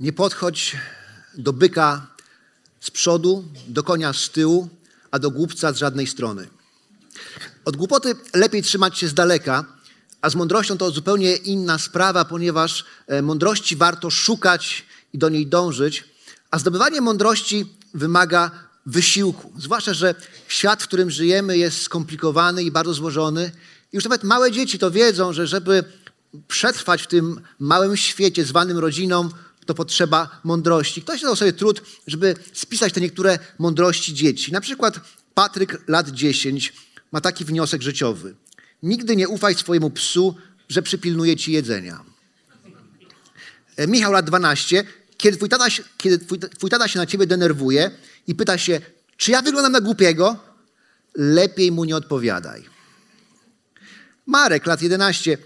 Nie podchodź do byka z przodu, do konia z tyłu, a do głupca z żadnej strony. Od głupoty lepiej trzymać się z daleka, a z mądrością to zupełnie inna sprawa, ponieważ e, mądrości warto szukać i do niej dążyć, a zdobywanie mądrości wymaga wysiłku. Zwłaszcza, że świat, w którym żyjemy, jest skomplikowany i bardzo złożony. Już nawet małe dzieci to wiedzą, że żeby przetrwać w tym małym świecie zwanym rodziną, to potrzeba mądrości. Ktoś dał sobie trud, żeby spisać te niektóre mądrości dzieci. Na przykład Patryk, lat 10, ma taki wniosek życiowy. Nigdy nie ufaj swojemu psu, że przypilnuje ci jedzenia. E, Michał, lat 12, kiedy twój tata, kiedy twój, twój tata się na ciebie denerwuje i pyta się, czy ja wyglądam na głupiego, lepiej mu nie odpowiadaj. Marek, lat 11,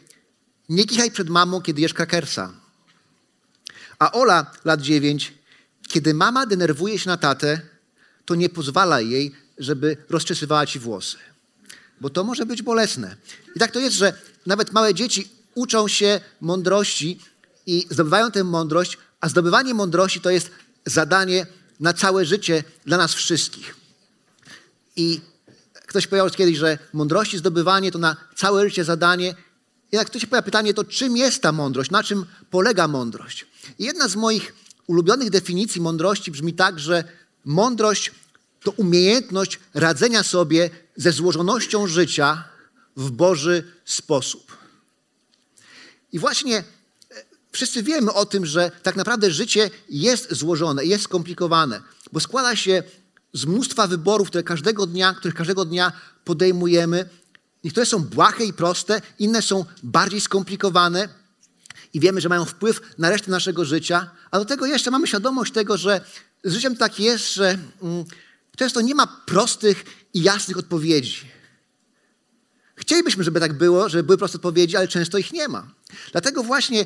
nie kichaj przed mamą, kiedy jesz krakersa. A Ola, lat 9, kiedy mama denerwuje się na tatę, to nie pozwala jej, żeby rozczesywała ci włosy. Bo to może być bolesne. I tak to jest, że nawet małe dzieci uczą się mądrości i zdobywają tę mądrość, a zdobywanie mądrości to jest zadanie na całe życie dla nas wszystkich. I ktoś powiedział kiedyś, że mądrości zdobywanie to na całe życie zadanie. Jednak ktoś się pojawia pytanie, to czym jest ta mądrość? Na czym polega mądrość? I jedna z moich ulubionych definicji mądrości brzmi tak, że mądrość to umiejętność radzenia sobie ze złożonością życia w Boży sposób. I właśnie e, wszyscy wiemy o tym, że tak naprawdę życie jest złożone, jest skomplikowane, bo składa się z mnóstwa wyborów, które każdego dnia, których każdego dnia podejmujemy. Niektóre są błahe i proste, inne są bardziej skomplikowane i wiemy, że mają wpływ na resztę naszego życia, a do tego jeszcze mamy świadomość tego, że z życiem tak jest, że mm, często nie ma prostych i jasnych odpowiedzi. Chcielibyśmy, żeby tak było, żeby były proste odpowiedzi, ale często ich nie ma. Dlatego właśnie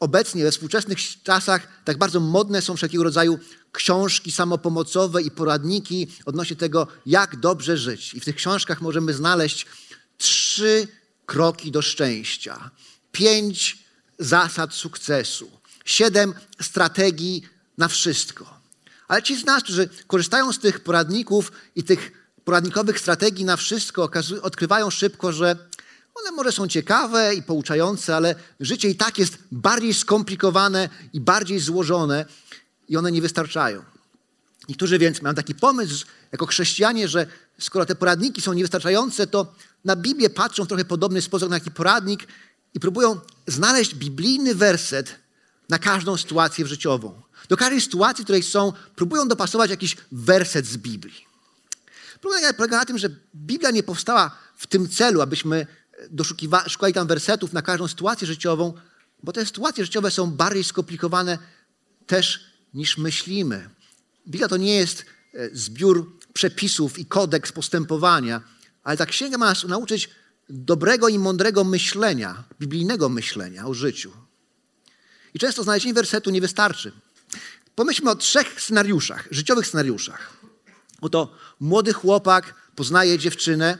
obecnie, we współczesnych czasach, tak bardzo modne są wszelkiego rodzaju książki samopomocowe i poradniki odnośnie tego, jak dobrze żyć. I w tych książkach możemy znaleźć trzy kroki do szczęścia, pięć zasad sukcesu, siedem strategii na wszystko. Ale ci z nas, którzy korzystają z tych poradników i tych poradnikowych strategii na wszystko, odkrywają szybko, że one może są ciekawe i pouczające, ale życie i tak jest bardziej skomplikowane i bardziej złożone i one nie wystarczają. Niektórzy więc mają taki pomysł jako chrześcijanie, że skoro te poradniki są niewystarczające, to na Biblię patrzą w trochę podobny sposób na taki poradnik i próbują znaleźć biblijny werset na każdą sytuację życiową. Do każdej sytuacji, w której są, próbują dopasować jakiś werset z Biblii. Problem polega na tym, że Biblia nie powstała w tym celu, abyśmy szukali tam wersetów na każdą sytuację życiową, bo te sytuacje życiowe są bardziej skomplikowane też niż myślimy. Biblia to nie jest e, zbiór przepisów i kodeks postępowania, ale ta księga ma nas nauczyć dobrego i mądrego myślenia, biblijnego myślenia o życiu. I często znalezienie wersetu nie wystarczy. Pomyślmy o trzech scenariuszach, życiowych scenariuszach. Oto młody chłopak poznaje dziewczynę,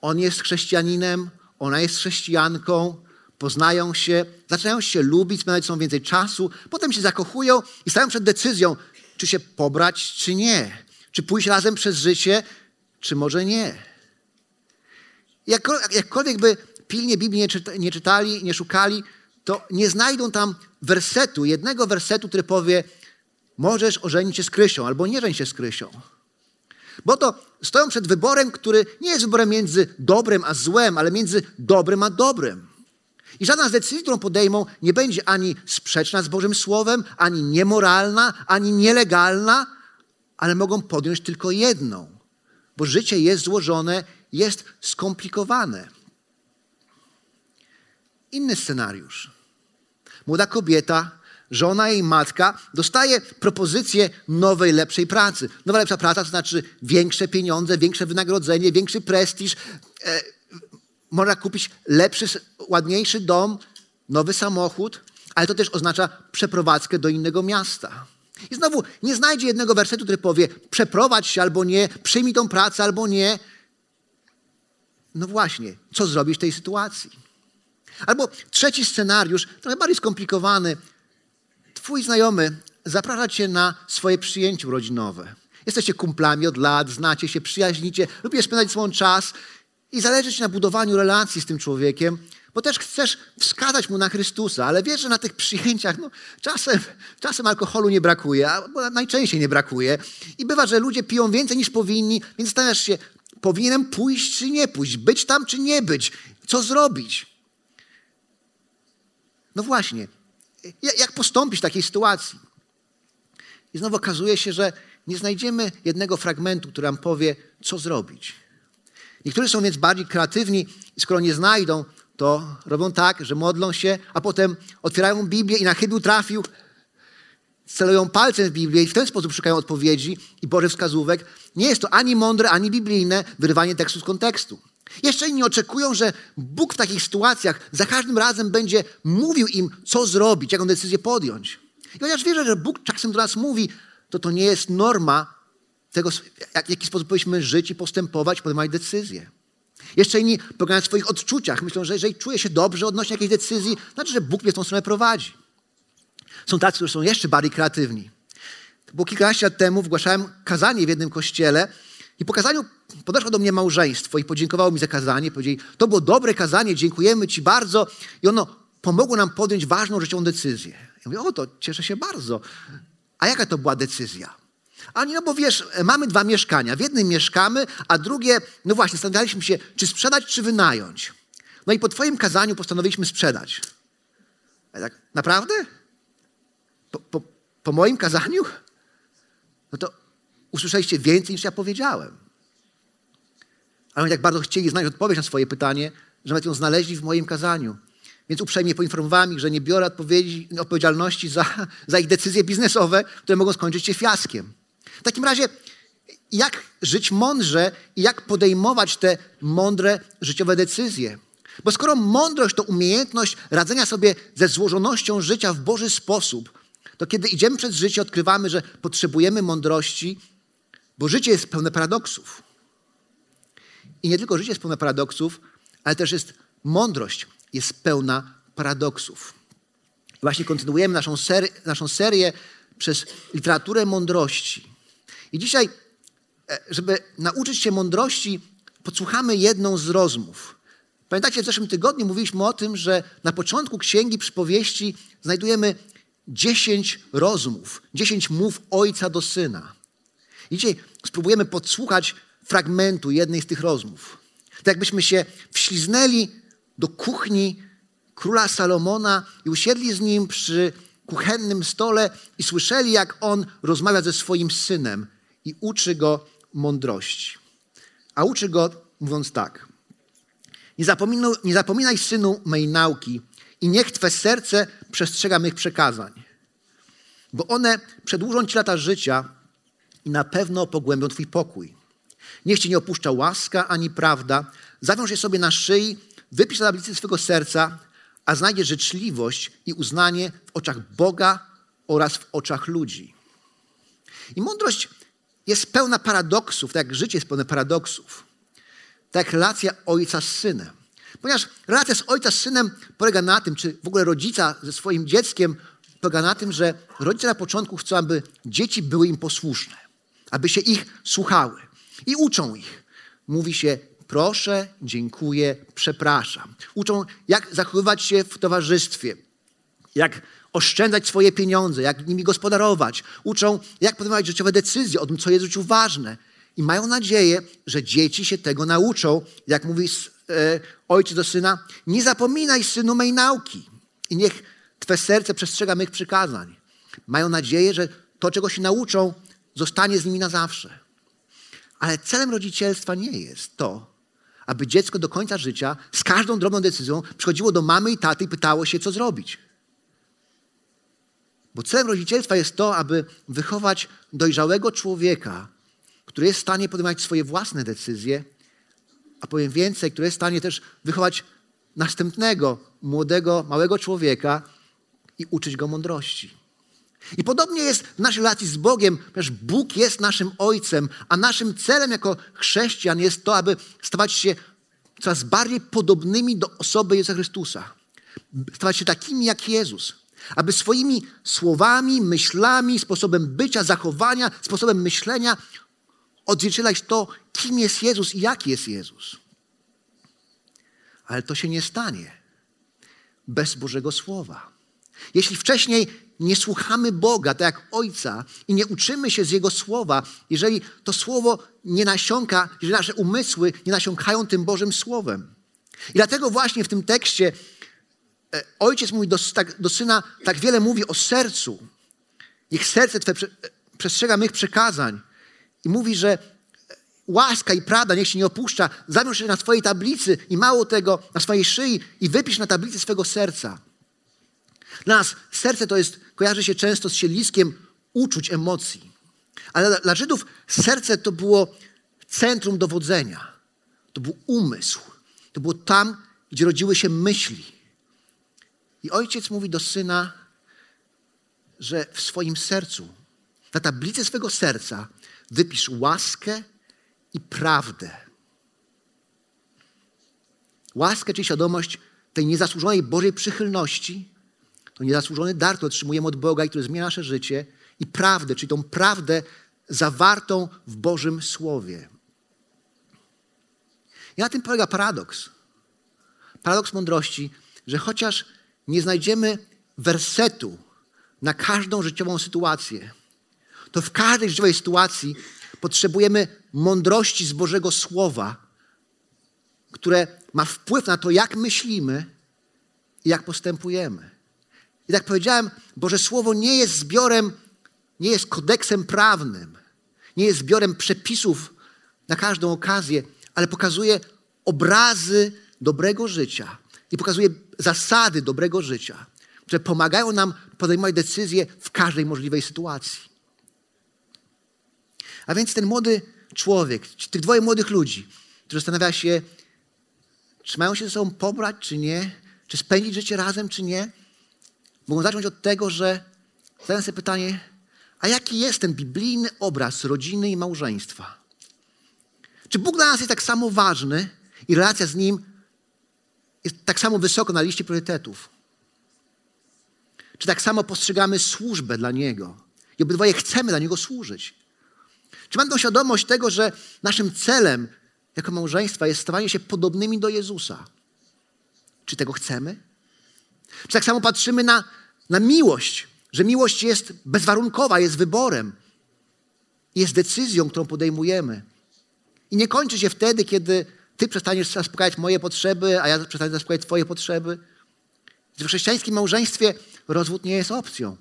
on jest chrześcijaninem, ona jest chrześcijanką, poznają się, zaczynają się lubić, spędzać są więcej czasu, potem się zakochują i stają przed decyzją, czy się pobrać, czy nie. Czy pójść razem przez życie, czy może nie. Jakkol- Jakkolwiek by pilnie Biblii nie, nie czytali, nie szukali, to nie znajdą tam wersetu, jednego wersetu, który powie, możesz ożenić się z Krysią albo nie żeń się z Krysią. Bo to stoją przed wyborem, który nie jest wyborem między dobrem a złem, ale między dobrem a dobrem. I żadna z decyzji, którą podejmą, nie będzie ani sprzeczna z Bożym Słowem, ani niemoralna, ani nielegalna, ale mogą podjąć tylko jedną, bo życie jest złożone, jest skomplikowane. inny scenariusz. Młoda kobieta, żona jej matka dostaje propozycję nowej, lepszej pracy. Nowa, lepsza praca to znaczy większe pieniądze, większe wynagrodzenie, większy prestiż. E, można kupić lepszy, ładniejszy dom, nowy samochód, ale to też oznacza przeprowadzkę do innego miasta. I znowu nie znajdzie jednego wersetu, który powie: przeprowadź się albo nie, przyjmij tą pracę albo nie. No właśnie, co zrobić w tej sytuacji? Albo trzeci scenariusz, trochę bardziej skomplikowany. Twój znajomy zaprasza cię na swoje przyjęcie urodzinowe. Jesteście kumplami od lat, znacie się, przyjaźnicie, lubisz spędzać sobą czas i zależy ci na budowaniu relacji z tym człowiekiem, bo też chcesz wskazać mu na Chrystusa, ale wiesz, że na tych przyjęciach no, czasem, czasem alkoholu nie brakuje, albo najczęściej nie brakuje. I bywa, że ludzie piją więcej niż powinni, więc zastanawiasz się, powinienem pójść czy nie pójść, być tam czy nie być, co zrobić. No właśnie, jak postąpić w takiej sytuacji? I znowu okazuje się, że nie znajdziemy jednego fragmentu, który nam powie, co zrobić. Niektórzy są więc bardziej kreatywni skoro nie znajdą, to robią tak, że modlą się, a potem otwierają Biblię i na chybił trafił, celują palcem w Biblię i w ten sposób szukają odpowiedzi i Bożych wskazówek. Nie jest to ani mądre, ani biblijne wyrywanie tekstu z kontekstu. Jeszcze inni oczekują, że Bóg w takich sytuacjach za każdym razem będzie mówił im, co zrobić, jaką decyzję podjąć. I chociaż wierzę, że Bóg czasem do nas mówi, to to nie jest norma tego, w jaki sposób powinniśmy żyć i postępować, podejmować decyzje. Jeszcze inni polegają na swoich odczuciach. Myślą, że jeżeli czuję się dobrze odnośnie jakiejś decyzji, znaczy, że Bóg mnie w tą stronę prowadzi. Są tacy, którzy są jeszcze bardziej kreatywni. Było kilkanaście lat temu, wygłaszałem kazanie w jednym kościele i po kazaniu podeszło do mnie małżeństwo i podziękowało mi za kazanie. Powiedzieli, to było dobre kazanie, dziękujemy Ci bardzo. I ono pomogło nam podjąć ważną życiową decyzję. Ja mówię, o to cieszę się bardzo. A jaka to była decyzja? Ani no bo wiesz, mamy dwa mieszkania. W jednym mieszkamy, a drugie, no właśnie, zastanawialiśmy się, czy sprzedać, czy wynająć. No i po Twoim kazaniu postanowiliśmy sprzedać. A tak, naprawdę? Po, po, po moim kazaniu? No to usłyszeliście więcej niż ja powiedziałem. Ale oni tak bardzo chcieli znać odpowiedź na swoje pytanie, że nawet ją znaleźli w moim kazaniu. Więc uprzejmie poinformowałem ich, że nie biorę odpowiedzialności za, za ich decyzje biznesowe, które mogą skończyć się fiaskiem. W takim razie, jak żyć mądrze i jak podejmować te mądre życiowe decyzje? Bo skoro mądrość to umiejętność radzenia sobie ze złożonością życia w Boży sposób, to kiedy idziemy przez życie, odkrywamy, że potrzebujemy mądrości, bo życie jest pełne paradoksów. I nie tylko życie jest pełne paradoksów, ale też jest mądrość jest pełna paradoksów. Właśnie kontynuujemy naszą, ser naszą serię przez literaturę mądrości. I dzisiaj, e, żeby nauczyć się mądrości, podsłuchamy jedną z rozmów. Pamiętacie, w zeszłym tygodniu mówiliśmy o tym, że na początku księgi przypowieści znajdujemy dziesięć rozmów, dziesięć mów ojca do syna. I dzisiaj spróbujemy podsłuchać fragmentu jednej z tych rozmów. Tak jakbyśmy się wśliznęli do kuchni króla Salomona i usiedli z nim przy kuchennym stole i słyszeli, jak on rozmawia ze swoim synem i uczy go mądrości. A uczy go mówiąc tak. Nie zapominaj, synu mej nauki i niech Twe serce przestrzega mych przekazań, bo one przedłużą Ci lata życia i na pewno pogłębią Twój pokój. Niech Cię nie opuszcza łaska ani prawda, zawiąż je sobie na szyi, wypisz na tablicy swego serca, a znajdziesz życzliwość i uznanie w oczach Boga oraz w oczach ludzi. I mądrość jest pełna paradoksów, tak jak życie jest pełne paradoksów. Tak jak relacja ojca z synem. Ponieważ relacja z ojca z synem polega na tym, czy w ogóle rodzica ze swoim dzieckiem polega na tym, że rodzice na początku chcą, aby dzieci były im posłuszne, aby się ich słuchały i uczą ich. Mówi się proszę, dziękuję, przepraszam. Uczą, jak zachowywać się w towarzystwie, jak oszczędzać swoje pieniądze, jak nimi gospodarować. Uczą, jak podejmować życiowe decyzje o tym, co jest w życiu ważne. I mają nadzieję, że dzieci się tego nauczą. Jak mówi e, ojciec do syna, nie zapominaj, synu, mej nauki. I niech Twe serce przestrzega mych przykazań. Mają nadzieję, że to, czego się nauczą, zostanie z nimi na zawsze. Ale celem rodzicielstwa nie jest to, aby dziecko do końca życia z każdą drobną decyzją przychodziło do mamy i taty i pytało się, co zrobić. Bo celem rodzicielstwa jest to, aby wychować dojrzałego człowieka, który jest w stanie podejmować swoje własne decyzje, a powiem więcej, który jest w stanie też wychować następnego, młodego, małego człowieka i uczyć go mądrości. I podobnie jest w naszej relacji z Bogiem, ponieważ Bóg jest naszym Ojcem, a naszym celem jako chrześcijan jest to, aby stawać się coraz bardziej podobnymi do osoby Jezusa Chrystusa. Stawać się takimi jak Jezus. Aby swoimi słowami, myślami, sposobem bycia, zachowania, sposobem myślenia odzwierciedlać to, kim jest Jezus i jaki jest Jezus. Ale to się nie stanie bez Bożego Słowa. Jeśli wcześniej nie słuchamy Boga, tak jak Ojca, i nie uczymy się z Jego Słowa, jeżeli to Słowo nie nasiąka, jeżeli nasze umysły nie nasiąkają tym Bożym Słowem. I dlatego właśnie w tym tekście e, Ojciec mówi do, tak, do Syna, tak wiele mówi o sercu. Niech serce Twe przestrzega mych przekazań. I mówi, że łaska i prawda niech się nie opuszcza. Zamiesz się na swojej tablicy i mało tego, na swojej szyi i wypisz na tablicy swego serca. Dla nas serce to jest, kojarzy się często z siedliskiem uczuć, emocji. Ale dla Żydów serce to było centrum dowodzenia. To był umysł. To było tam, gdzie rodziły się myśli. I ojciec mówi do syna, że w swoim sercu, na tablicy swego serca, wypisz łaskę i prawdę. Łaskę, czyli świadomość tej niezasłużonej Bożej przychylności, to niezasłużony dar, który otrzymujemy od Boga i który zmienia nasze życie, i prawdę, czyli tą prawdę zawartą w Bożym Słowie. I na tym polega paradoks. Paradoks mądrości, że chociaż nie znajdziemy wersetu na każdą życiową sytuację, to w każdej życiowej sytuacji potrzebujemy mądrości z Bożego Słowa, które ma wpływ na to, jak myślimy i jak postępujemy. I tak powiedziałem, Boże Słowo nie jest zbiorem, nie jest kodeksem prawnym, nie jest zbiorem przepisów na każdą okazję, ale pokazuje obrazy dobrego życia i pokazuje zasady dobrego życia, które pomagają nam podejmować decyzje w każdej możliwej sytuacji. A więc ten młody człowiek, tych dwoje młodych ludzi, którzy zastanawiają się, czy mają się ze sobą pobrać, czy nie, czy spędzić życie razem, czy nie, mogą zacząć od tego, że zadają sobie pytanie, a jaki jest ten biblijny obraz rodziny i małżeństwa? Czy Bóg dla nas jest tak samo ważny i relacja z Nim jest tak samo wysoko na liście priorytetów? Czy tak samo postrzegamy służbę dla Niego? I obydwoje chcemy dla Niego służyć. Czy mamy tą świadomość tego, że naszym celem jako małżeństwa jest stawanie się podobnymi do Jezusa? Czy tego chcemy? Czy tak samo patrzymy na, na miłość, że miłość jest bezwarunkowa, jest wyborem, jest decyzją, którą podejmujemy. I nie kończy się wtedy, kiedy ty przestaniesz zaspokajać moje potrzeby, a ja przestanę zaspokajać twoje potrzeby. W chrześcijańskim małżeństwie rozwód nie jest opcją.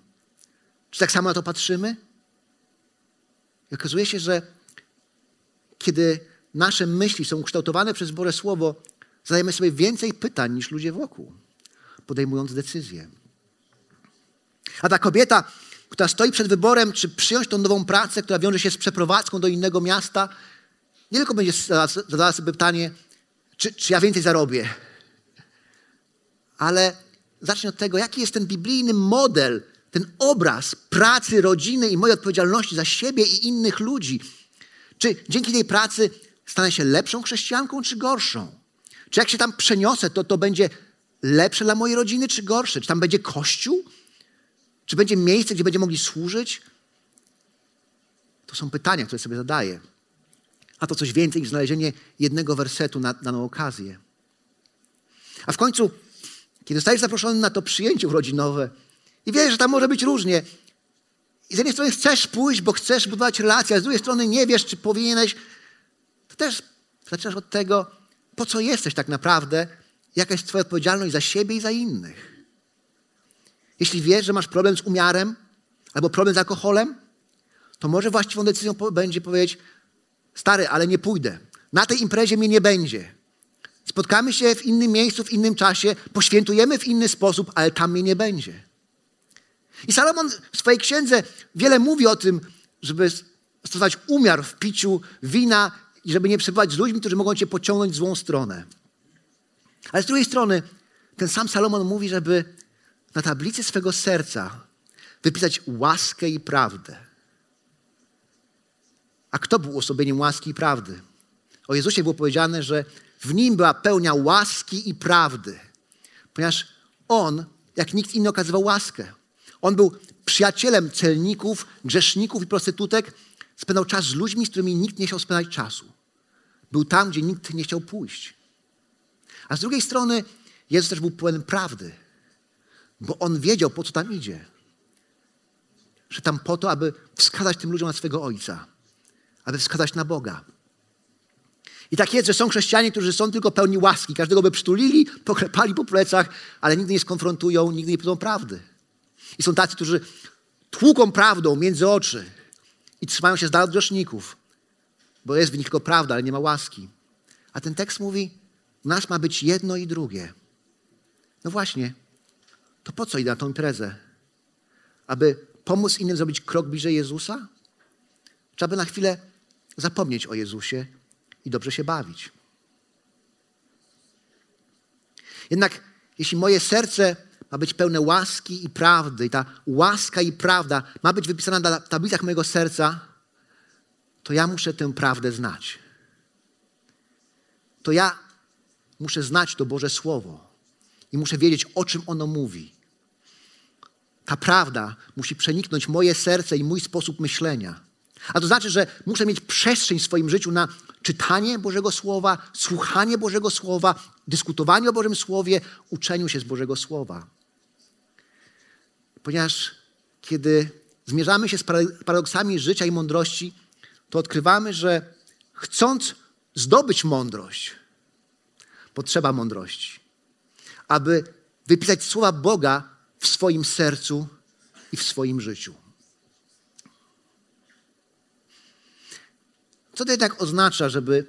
Czy tak samo na to patrzymy? I okazuje się, że kiedy nasze myśli są ukształtowane przez Boże Słowo, zadajemy sobie więcej pytań niż ludzie wokół, podejmując decyzje. A ta kobieta, która stoi przed wyborem, czy przyjąć tą nową pracę, która wiąże się z przeprowadzką do innego miasta, nie tylko będzie zadała sobie pytanie, czy, czy ja więcej zarobię, ale zacznie od tego, jaki jest ten biblijny model ten obraz pracy, rodziny i mojej odpowiedzialności za siebie i innych ludzi. Czy dzięki tej pracy stanę się lepszą chrześcijanką, czy gorszą? Czy jak się tam przeniosę, to to będzie lepsze dla mojej rodziny, czy gorsze? Czy tam będzie kościół? Czy będzie miejsce, gdzie będziemy mogli służyć? To są pytania, które sobie zadaję. A to coś więcej niż znalezienie jednego wersetu na daną okazję. A w końcu, kiedy zostajesz zaproszony na to przyjęcie urodzinowe, i wiesz, że tam może być różnie. I z jednej strony chcesz pójść, bo chcesz budować relacje, a z drugiej strony nie wiesz, czy powinieneś. To też zaczynasz od tego, po co jesteś tak naprawdę, jaka jest Twoja odpowiedzialność za siebie i za innych. Jeśli wiesz, że masz problem z umiarem albo problem z alkoholem, to może właściwą decyzją będzie powiedzieć: Stary, ale nie pójdę. Na tej imprezie mnie nie będzie. Spotkamy się w innym miejscu, w innym czasie, poświętujemy w inny sposób, ale tam mnie nie będzie. I Salomon w swojej księdze wiele mówi o tym, żeby stosować umiar w piciu wina i żeby nie przebywać z ludźmi, którzy mogą cię pociągnąć w złą stronę. Ale z drugiej strony, ten sam Salomon mówi, żeby na tablicy swego serca wypisać łaskę i prawdę. A kto był osobieniem łaski i prawdy? O Jezusie było powiedziane, że w nim była pełnia łaski i prawdy, ponieważ on, jak nikt inny, okazywał łaskę. On był przyjacielem celników, grzeszników i prostytutek, spędzał czas z ludźmi, z którymi nikt nie chciał spędzać czasu. Był tam, gdzie nikt nie chciał pójść. A z drugiej strony Jezus też był pełen prawdy, bo on wiedział, po co tam idzie. Że tam po to, aby wskazać tym ludziom na swego Ojca, aby wskazać na Boga. I tak jest, że są chrześcijanie, którzy są tylko pełni łaski. Każdego by przytulili, poklepali po plecach, ale nigdy nie skonfrontują, nigdy nie powiedzą prawdy. I są tacy, którzy tłuką prawdą między oczy i trzymają się z dala od grzeszników, bo jest w nich tylko prawda, ale nie ma łaski. A ten tekst mówi, nas ma być jedno i drugie. No właśnie, to po co idę na tą imprezę? Aby pomóc innym zrobić krok bliżej Jezusa? Czy aby na chwilę zapomnieć o Jezusie i dobrze się bawić? Jednak jeśli moje serce ma być pełne łaski i prawdy, i ta łaska i prawda ma być wypisana na tablicach mojego serca, to ja muszę tę prawdę znać. To ja muszę znać to Boże Słowo i muszę wiedzieć, o czym ono mówi. Ta prawda musi przeniknąć moje serce i mój sposób myślenia. A to znaczy, że muszę mieć przestrzeń w swoim życiu na czytanie Bożego Słowa, słuchanie Bożego Słowa, dyskutowanie o Bożym Słowie, uczeniu się z Bożego Słowa. Ponieważ kiedy zmierzamy się z paradoksami życia i mądrości, to odkrywamy, że chcąc zdobyć mądrość, potrzeba mądrości. Aby wypisać słowa Boga w swoim sercu i w swoim życiu. Co to jednak oznacza, żeby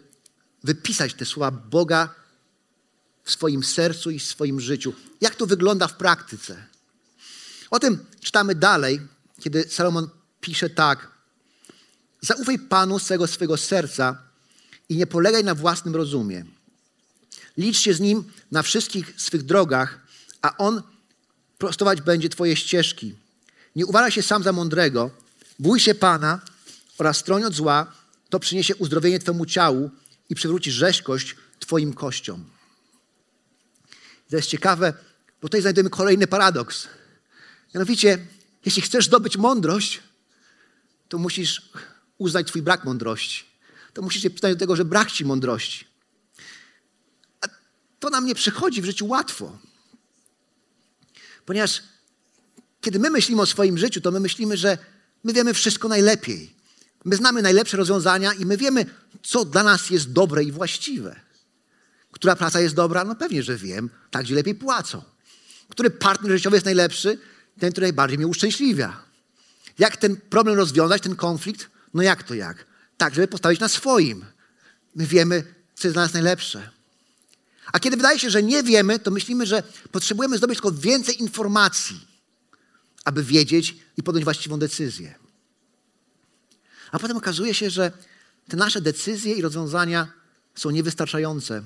wypisać te słowa Boga w swoim sercu i w swoim życiu? Jak to wygląda w praktyce? O tym czytamy dalej, kiedy Salomon pisze tak. Zaufaj Panu z całego swego serca i nie polegaj na własnym rozumie. Licz się z Nim na wszystkich swych drogach, a On prostować będzie Twoje ścieżki. Nie uważaj się sam za mądrego, bój się Pana oraz stroń od zła, to przyniesie uzdrowienie Twemu ciału i przywróci rzeźkość Twoim kościom. To jest ciekawe, bo tutaj znajdujemy kolejny paradoks. Mianowicie, jeśli chcesz zdobyć mądrość, to musisz uznać Twój brak mądrości. To musisz się przyznać do tego, że brak Ci mądrości. A to nam nie przychodzi w życiu łatwo. Ponieważ kiedy my myślimy o swoim życiu, to my myślimy, że my wiemy wszystko najlepiej. My znamy najlepsze rozwiązania i my wiemy, co dla nas jest dobre i właściwe. Która praca jest dobra? No pewnie, że wiem. Tak, gdzie lepiej płacą. Który partner życiowy jest najlepszy? Ten, który najbardziej mnie uszczęśliwia. Jak ten problem rozwiązać, ten konflikt? No jak to jak? Tak, żeby postawić na swoim. My wiemy, co jest dla nas najlepsze. A kiedy wydaje się, że nie wiemy, to myślimy, że potrzebujemy zdobyć tylko więcej informacji, aby wiedzieć i podjąć właściwą decyzję. A potem okazuje się, że te nasze decyzje i rozwiązania są niewystarczające,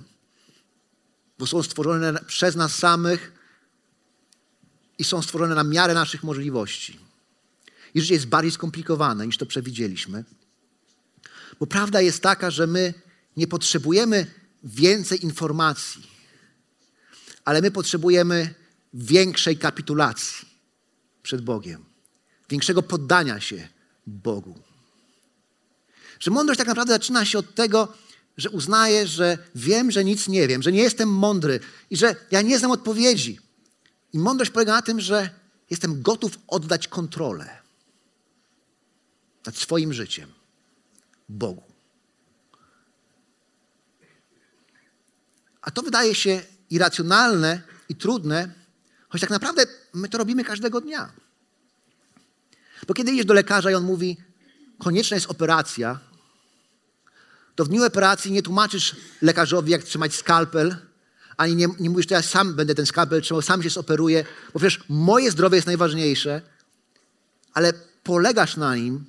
bo są stworzone przez nas samych i są stworzone na miarę naszych możliwości. I życie jest bardziej skomplikowane niż to przewidzieliśmy. Bo prawda jest taka, że my nie potrzebujemy więcej informacji, ale my potrzebujemy większej kapitulacji przed Bogiem, większego poddania się Bogu. Że mądrość tak naprawdę zaczyna się od tego, że uznaję, że wiem, że nic nie wiem, że nie jestem mądry i że ja nie znam odpowiedzi. I mądrość polega na tym, że jestem gotów oddać kontrolę nad swoim życiem Bogu. A to wydaje się irracjonalne i trudne, choć tak naprawdę my to robimy każdego dnia. Bo kiedy idziesz do lekarza i on mówi, konieczna jest operacja, to w dniu operacji nie tłumaczysz lekarzowi, jak trzymać skalpel, ani nie, nie mówisz, że ja sam będę ten skalpel trzymał, sam się zoperuję, bo przecież moje zdrowie jest najważniejsze, ale polegasz na nim,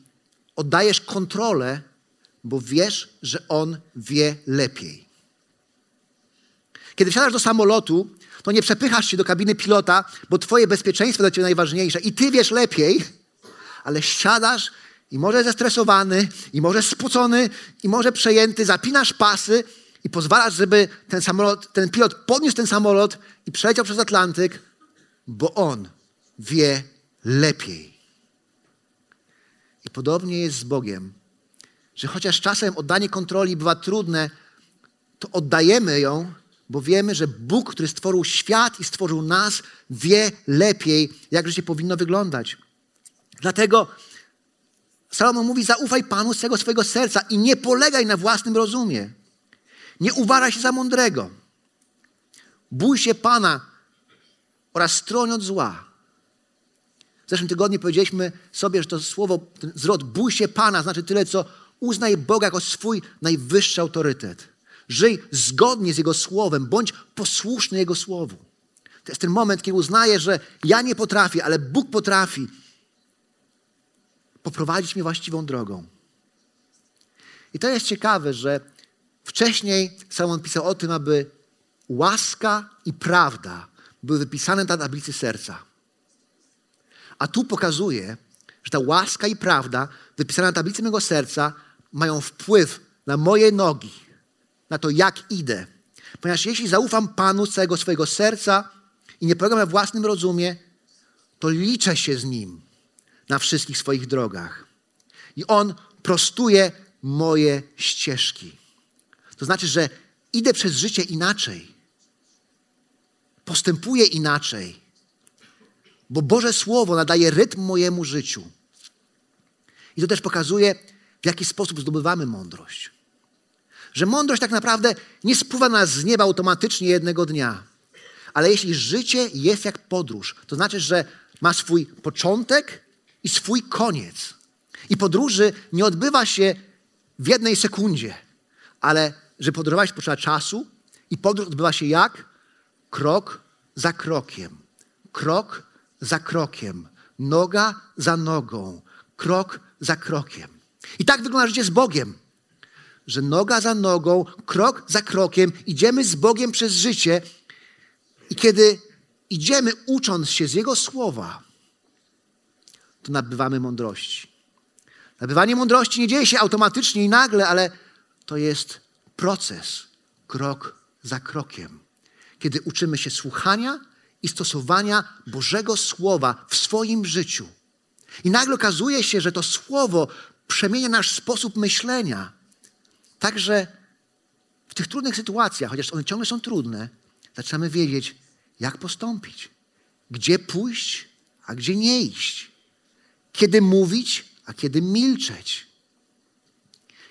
oddajesz kontrolę, bo wiesz, że on wie lepiej. Kiedy wsiadasz do samolotu, to nie przepychasz się do kabiny pilota, bo twoje bezpieczeństwo dla ciebie najważniejsze i ty wiesz lepiej, ale siadasz i może zestresowany, i może spocony, i może przejęty, zapinasz pasy i pozwalasz, żeby ten, samolot, ten pilot podniósł ten samolot i przeleciał przez Atlantyk, bo on wie lepiej. I podobnie jest z Bogiem, że chociaż czasem oddanie kontroli bywa trudne, to oddajemy ją, bo wiemy, że Bóg, który stworzył świat i stworzył nas, wie lepiej, jak życie powinno wyglądać. Dlatego Salomon mówi: Zaufaj Panu z całego swojego serca i nie polegaj na własnym rozumie. Nie uważaj się za mądrego. Bój się Pana oraz stroń od zła. W zeszłym tygodniu powiedzieliśmy sobie, że to słowo, ten zwrot bój się Pana znaczy tyle, co uznaj Boga jako swój najwyższy autorytet. Żyj zgodnie z Jego słowem, bądź posłuszny Jego słowu. To jest ten moment, kiedy uznaję, że ja nie potrafię, ale Bóg potrafi poprowadzić mnie właściwą drogą. I to jest ciekawe, że wcześniej Salomon pisał o tym, aby łaska i prawda były wypisane na tablicy serca. A tu pokazuje, że ta łaska i prawda wypisane na tablicy mego serca mają wpływ na moje nogi, na to, jak idę. Ponieważ jeśli zaufam Panu z całego swojego serca i nie polegam na własnym rozumie, to liczę się z Nim na wszystkich swoich drogach. I On prostuje moje ścieżki. To znaczy, że idę przez życie inaczej. Postępuję inaczej. Bo Boże Słowo nadaje rytm mojemu życiu. I to też pokazuje, w jaki sposób zdobywamy mądrość. Że mądrość tak naprawdę nie spływa nas z nieba automatycznie jednego dnia. Ale jeśli życie jest jak podróż, to znaczy, że ma swój początek i swój koniec. I podróży nie odbywa się w jednej sekundzie, ale że podróżować potrzeba czasu i podróż odbywa się jak? Krok za krokiem. Krok za krokiem. Noga za nogą. Krok za krokiem. I tak wygląda życie z Bogiem. Że noga za nogą, krok za krokiem idziemy z Bogiem przez życie i kiedy idziemy ucząc się z Jego słowa, to nabywamy mądrości. Nabywanie mądrości nie dzieje się automatycznie i nagle, ale to jest proces, krok za krokiem. Kiedy uczymy się słuchania i stosowania Bożego Słowa w swoim życiu. I nagle okazuje się, że to Słowo przemienia nasz sposób myślenia. Także w tych trudnych sytuacjach, chociaż one ciągle są trudne, zaczynamy wiedzieć, jak postąpić, gdzie pójść, a gdzie nie iść, kiedy mówić, a kiedy milczeć,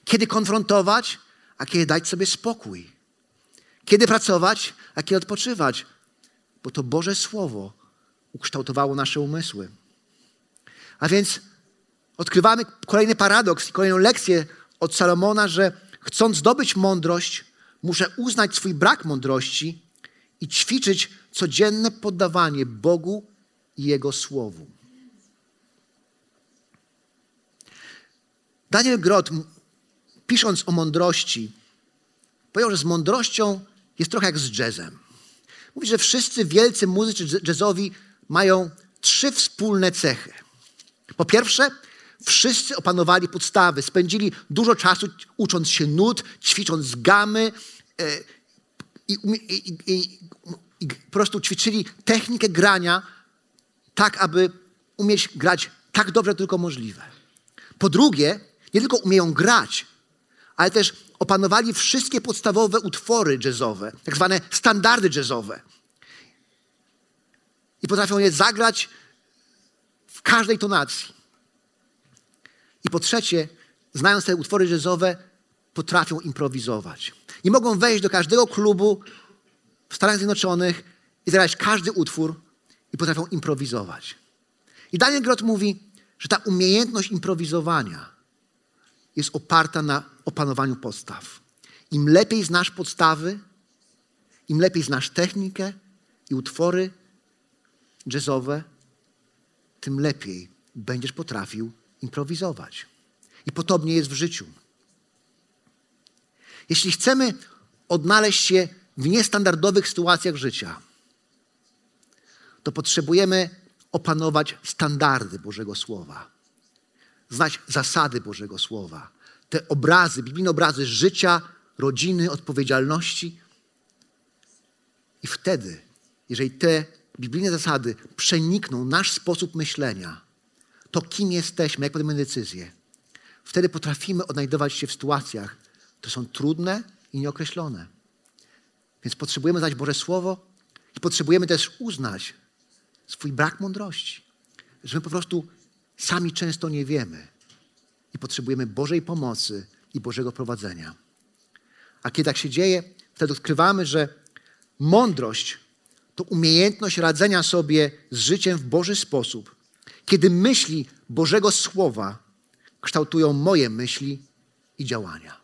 kiedy konfrontować, a kiedy dać sobie spokój, kiedy pracować, a kiedy odpoczywać, bo to Boże Słowo ukształtowało nasze umysły. A więc odkrywamy kolejny paradoks kolejną lekcję od Salomona, że chcąc zdobyć mądrość, muszę uznać swój brak mądrości i ćwiczyć codzienne poddawanie Bogu i Jego Słowu. Daniel Grot, pisząc o mądrości, powiedział, że z mądrością jest trochę jak z jazzem. Mówi, że wszyscy wielcy muzycy jazzowi mają trzy wspólne cechy. Po pierwsze, wszyscy opanowali podstawy, spędzili dużo czasu ucząc się nut, ćwicząc gamy e, i, i, i, i po prostu ćwiczyli technikę grania tak, aby umieć grać tak dobrze, jak tylko możliwe. Po drugie, nie tylko umieją grać, ale też opanowali wszystkie podstawowe utwory jazzowe, tak zwane standardy jazzowe. I potrafią je zagrać w każdej tonacji. I po trzecie, znając te utwory jazzowe, potrafią improwizować. I mogą wejść do każdego klubu w Stanach Zjednoczonych i zagrać każdy utwór i potrafią improwizować. I Daniel Grot mówi, że ta umiejętność improwizowania jest oparta na opanowaniu podstaw. Im lepiej znasz podstawy, im lepiej znasz technikę i utwory jazzowe, tym lepiej będziesz potrafił improwizować. I podobnie jest w życiu. Jeśli chcemy odnaleźć się w niestandardowych sytuacjach życia, to potrzebujemy opanować standardy Bożego Słowa, znać zasady Bożego Słowa, te obrazy, biblijne obrazy życia, rodziny, odpowiedzialności. I wtedy, jeżeli te biblijne zasady przenikną nasz sposób myślenia, to kim jesteśmy, jak podejmujemy decyzje, wtedy potrafimy odnajdować się w sytuacjach, które są trudne i nieokreślone. Więc potrzebujemy znać Boże Słowo i potrzebujemy też uznać swój brak mądrości, że my po prostu sami często nie wiemy i potrzebujemy Bożej pomocy i Bożego prowadzenia. A kiedy tak się dzieje, wtedy odkrywamy, że mądrość to umiejętność radzenia sobie z życiem w Boży sposób, kiedy myśli Bożego Słowa kształtują moje myśli i działania.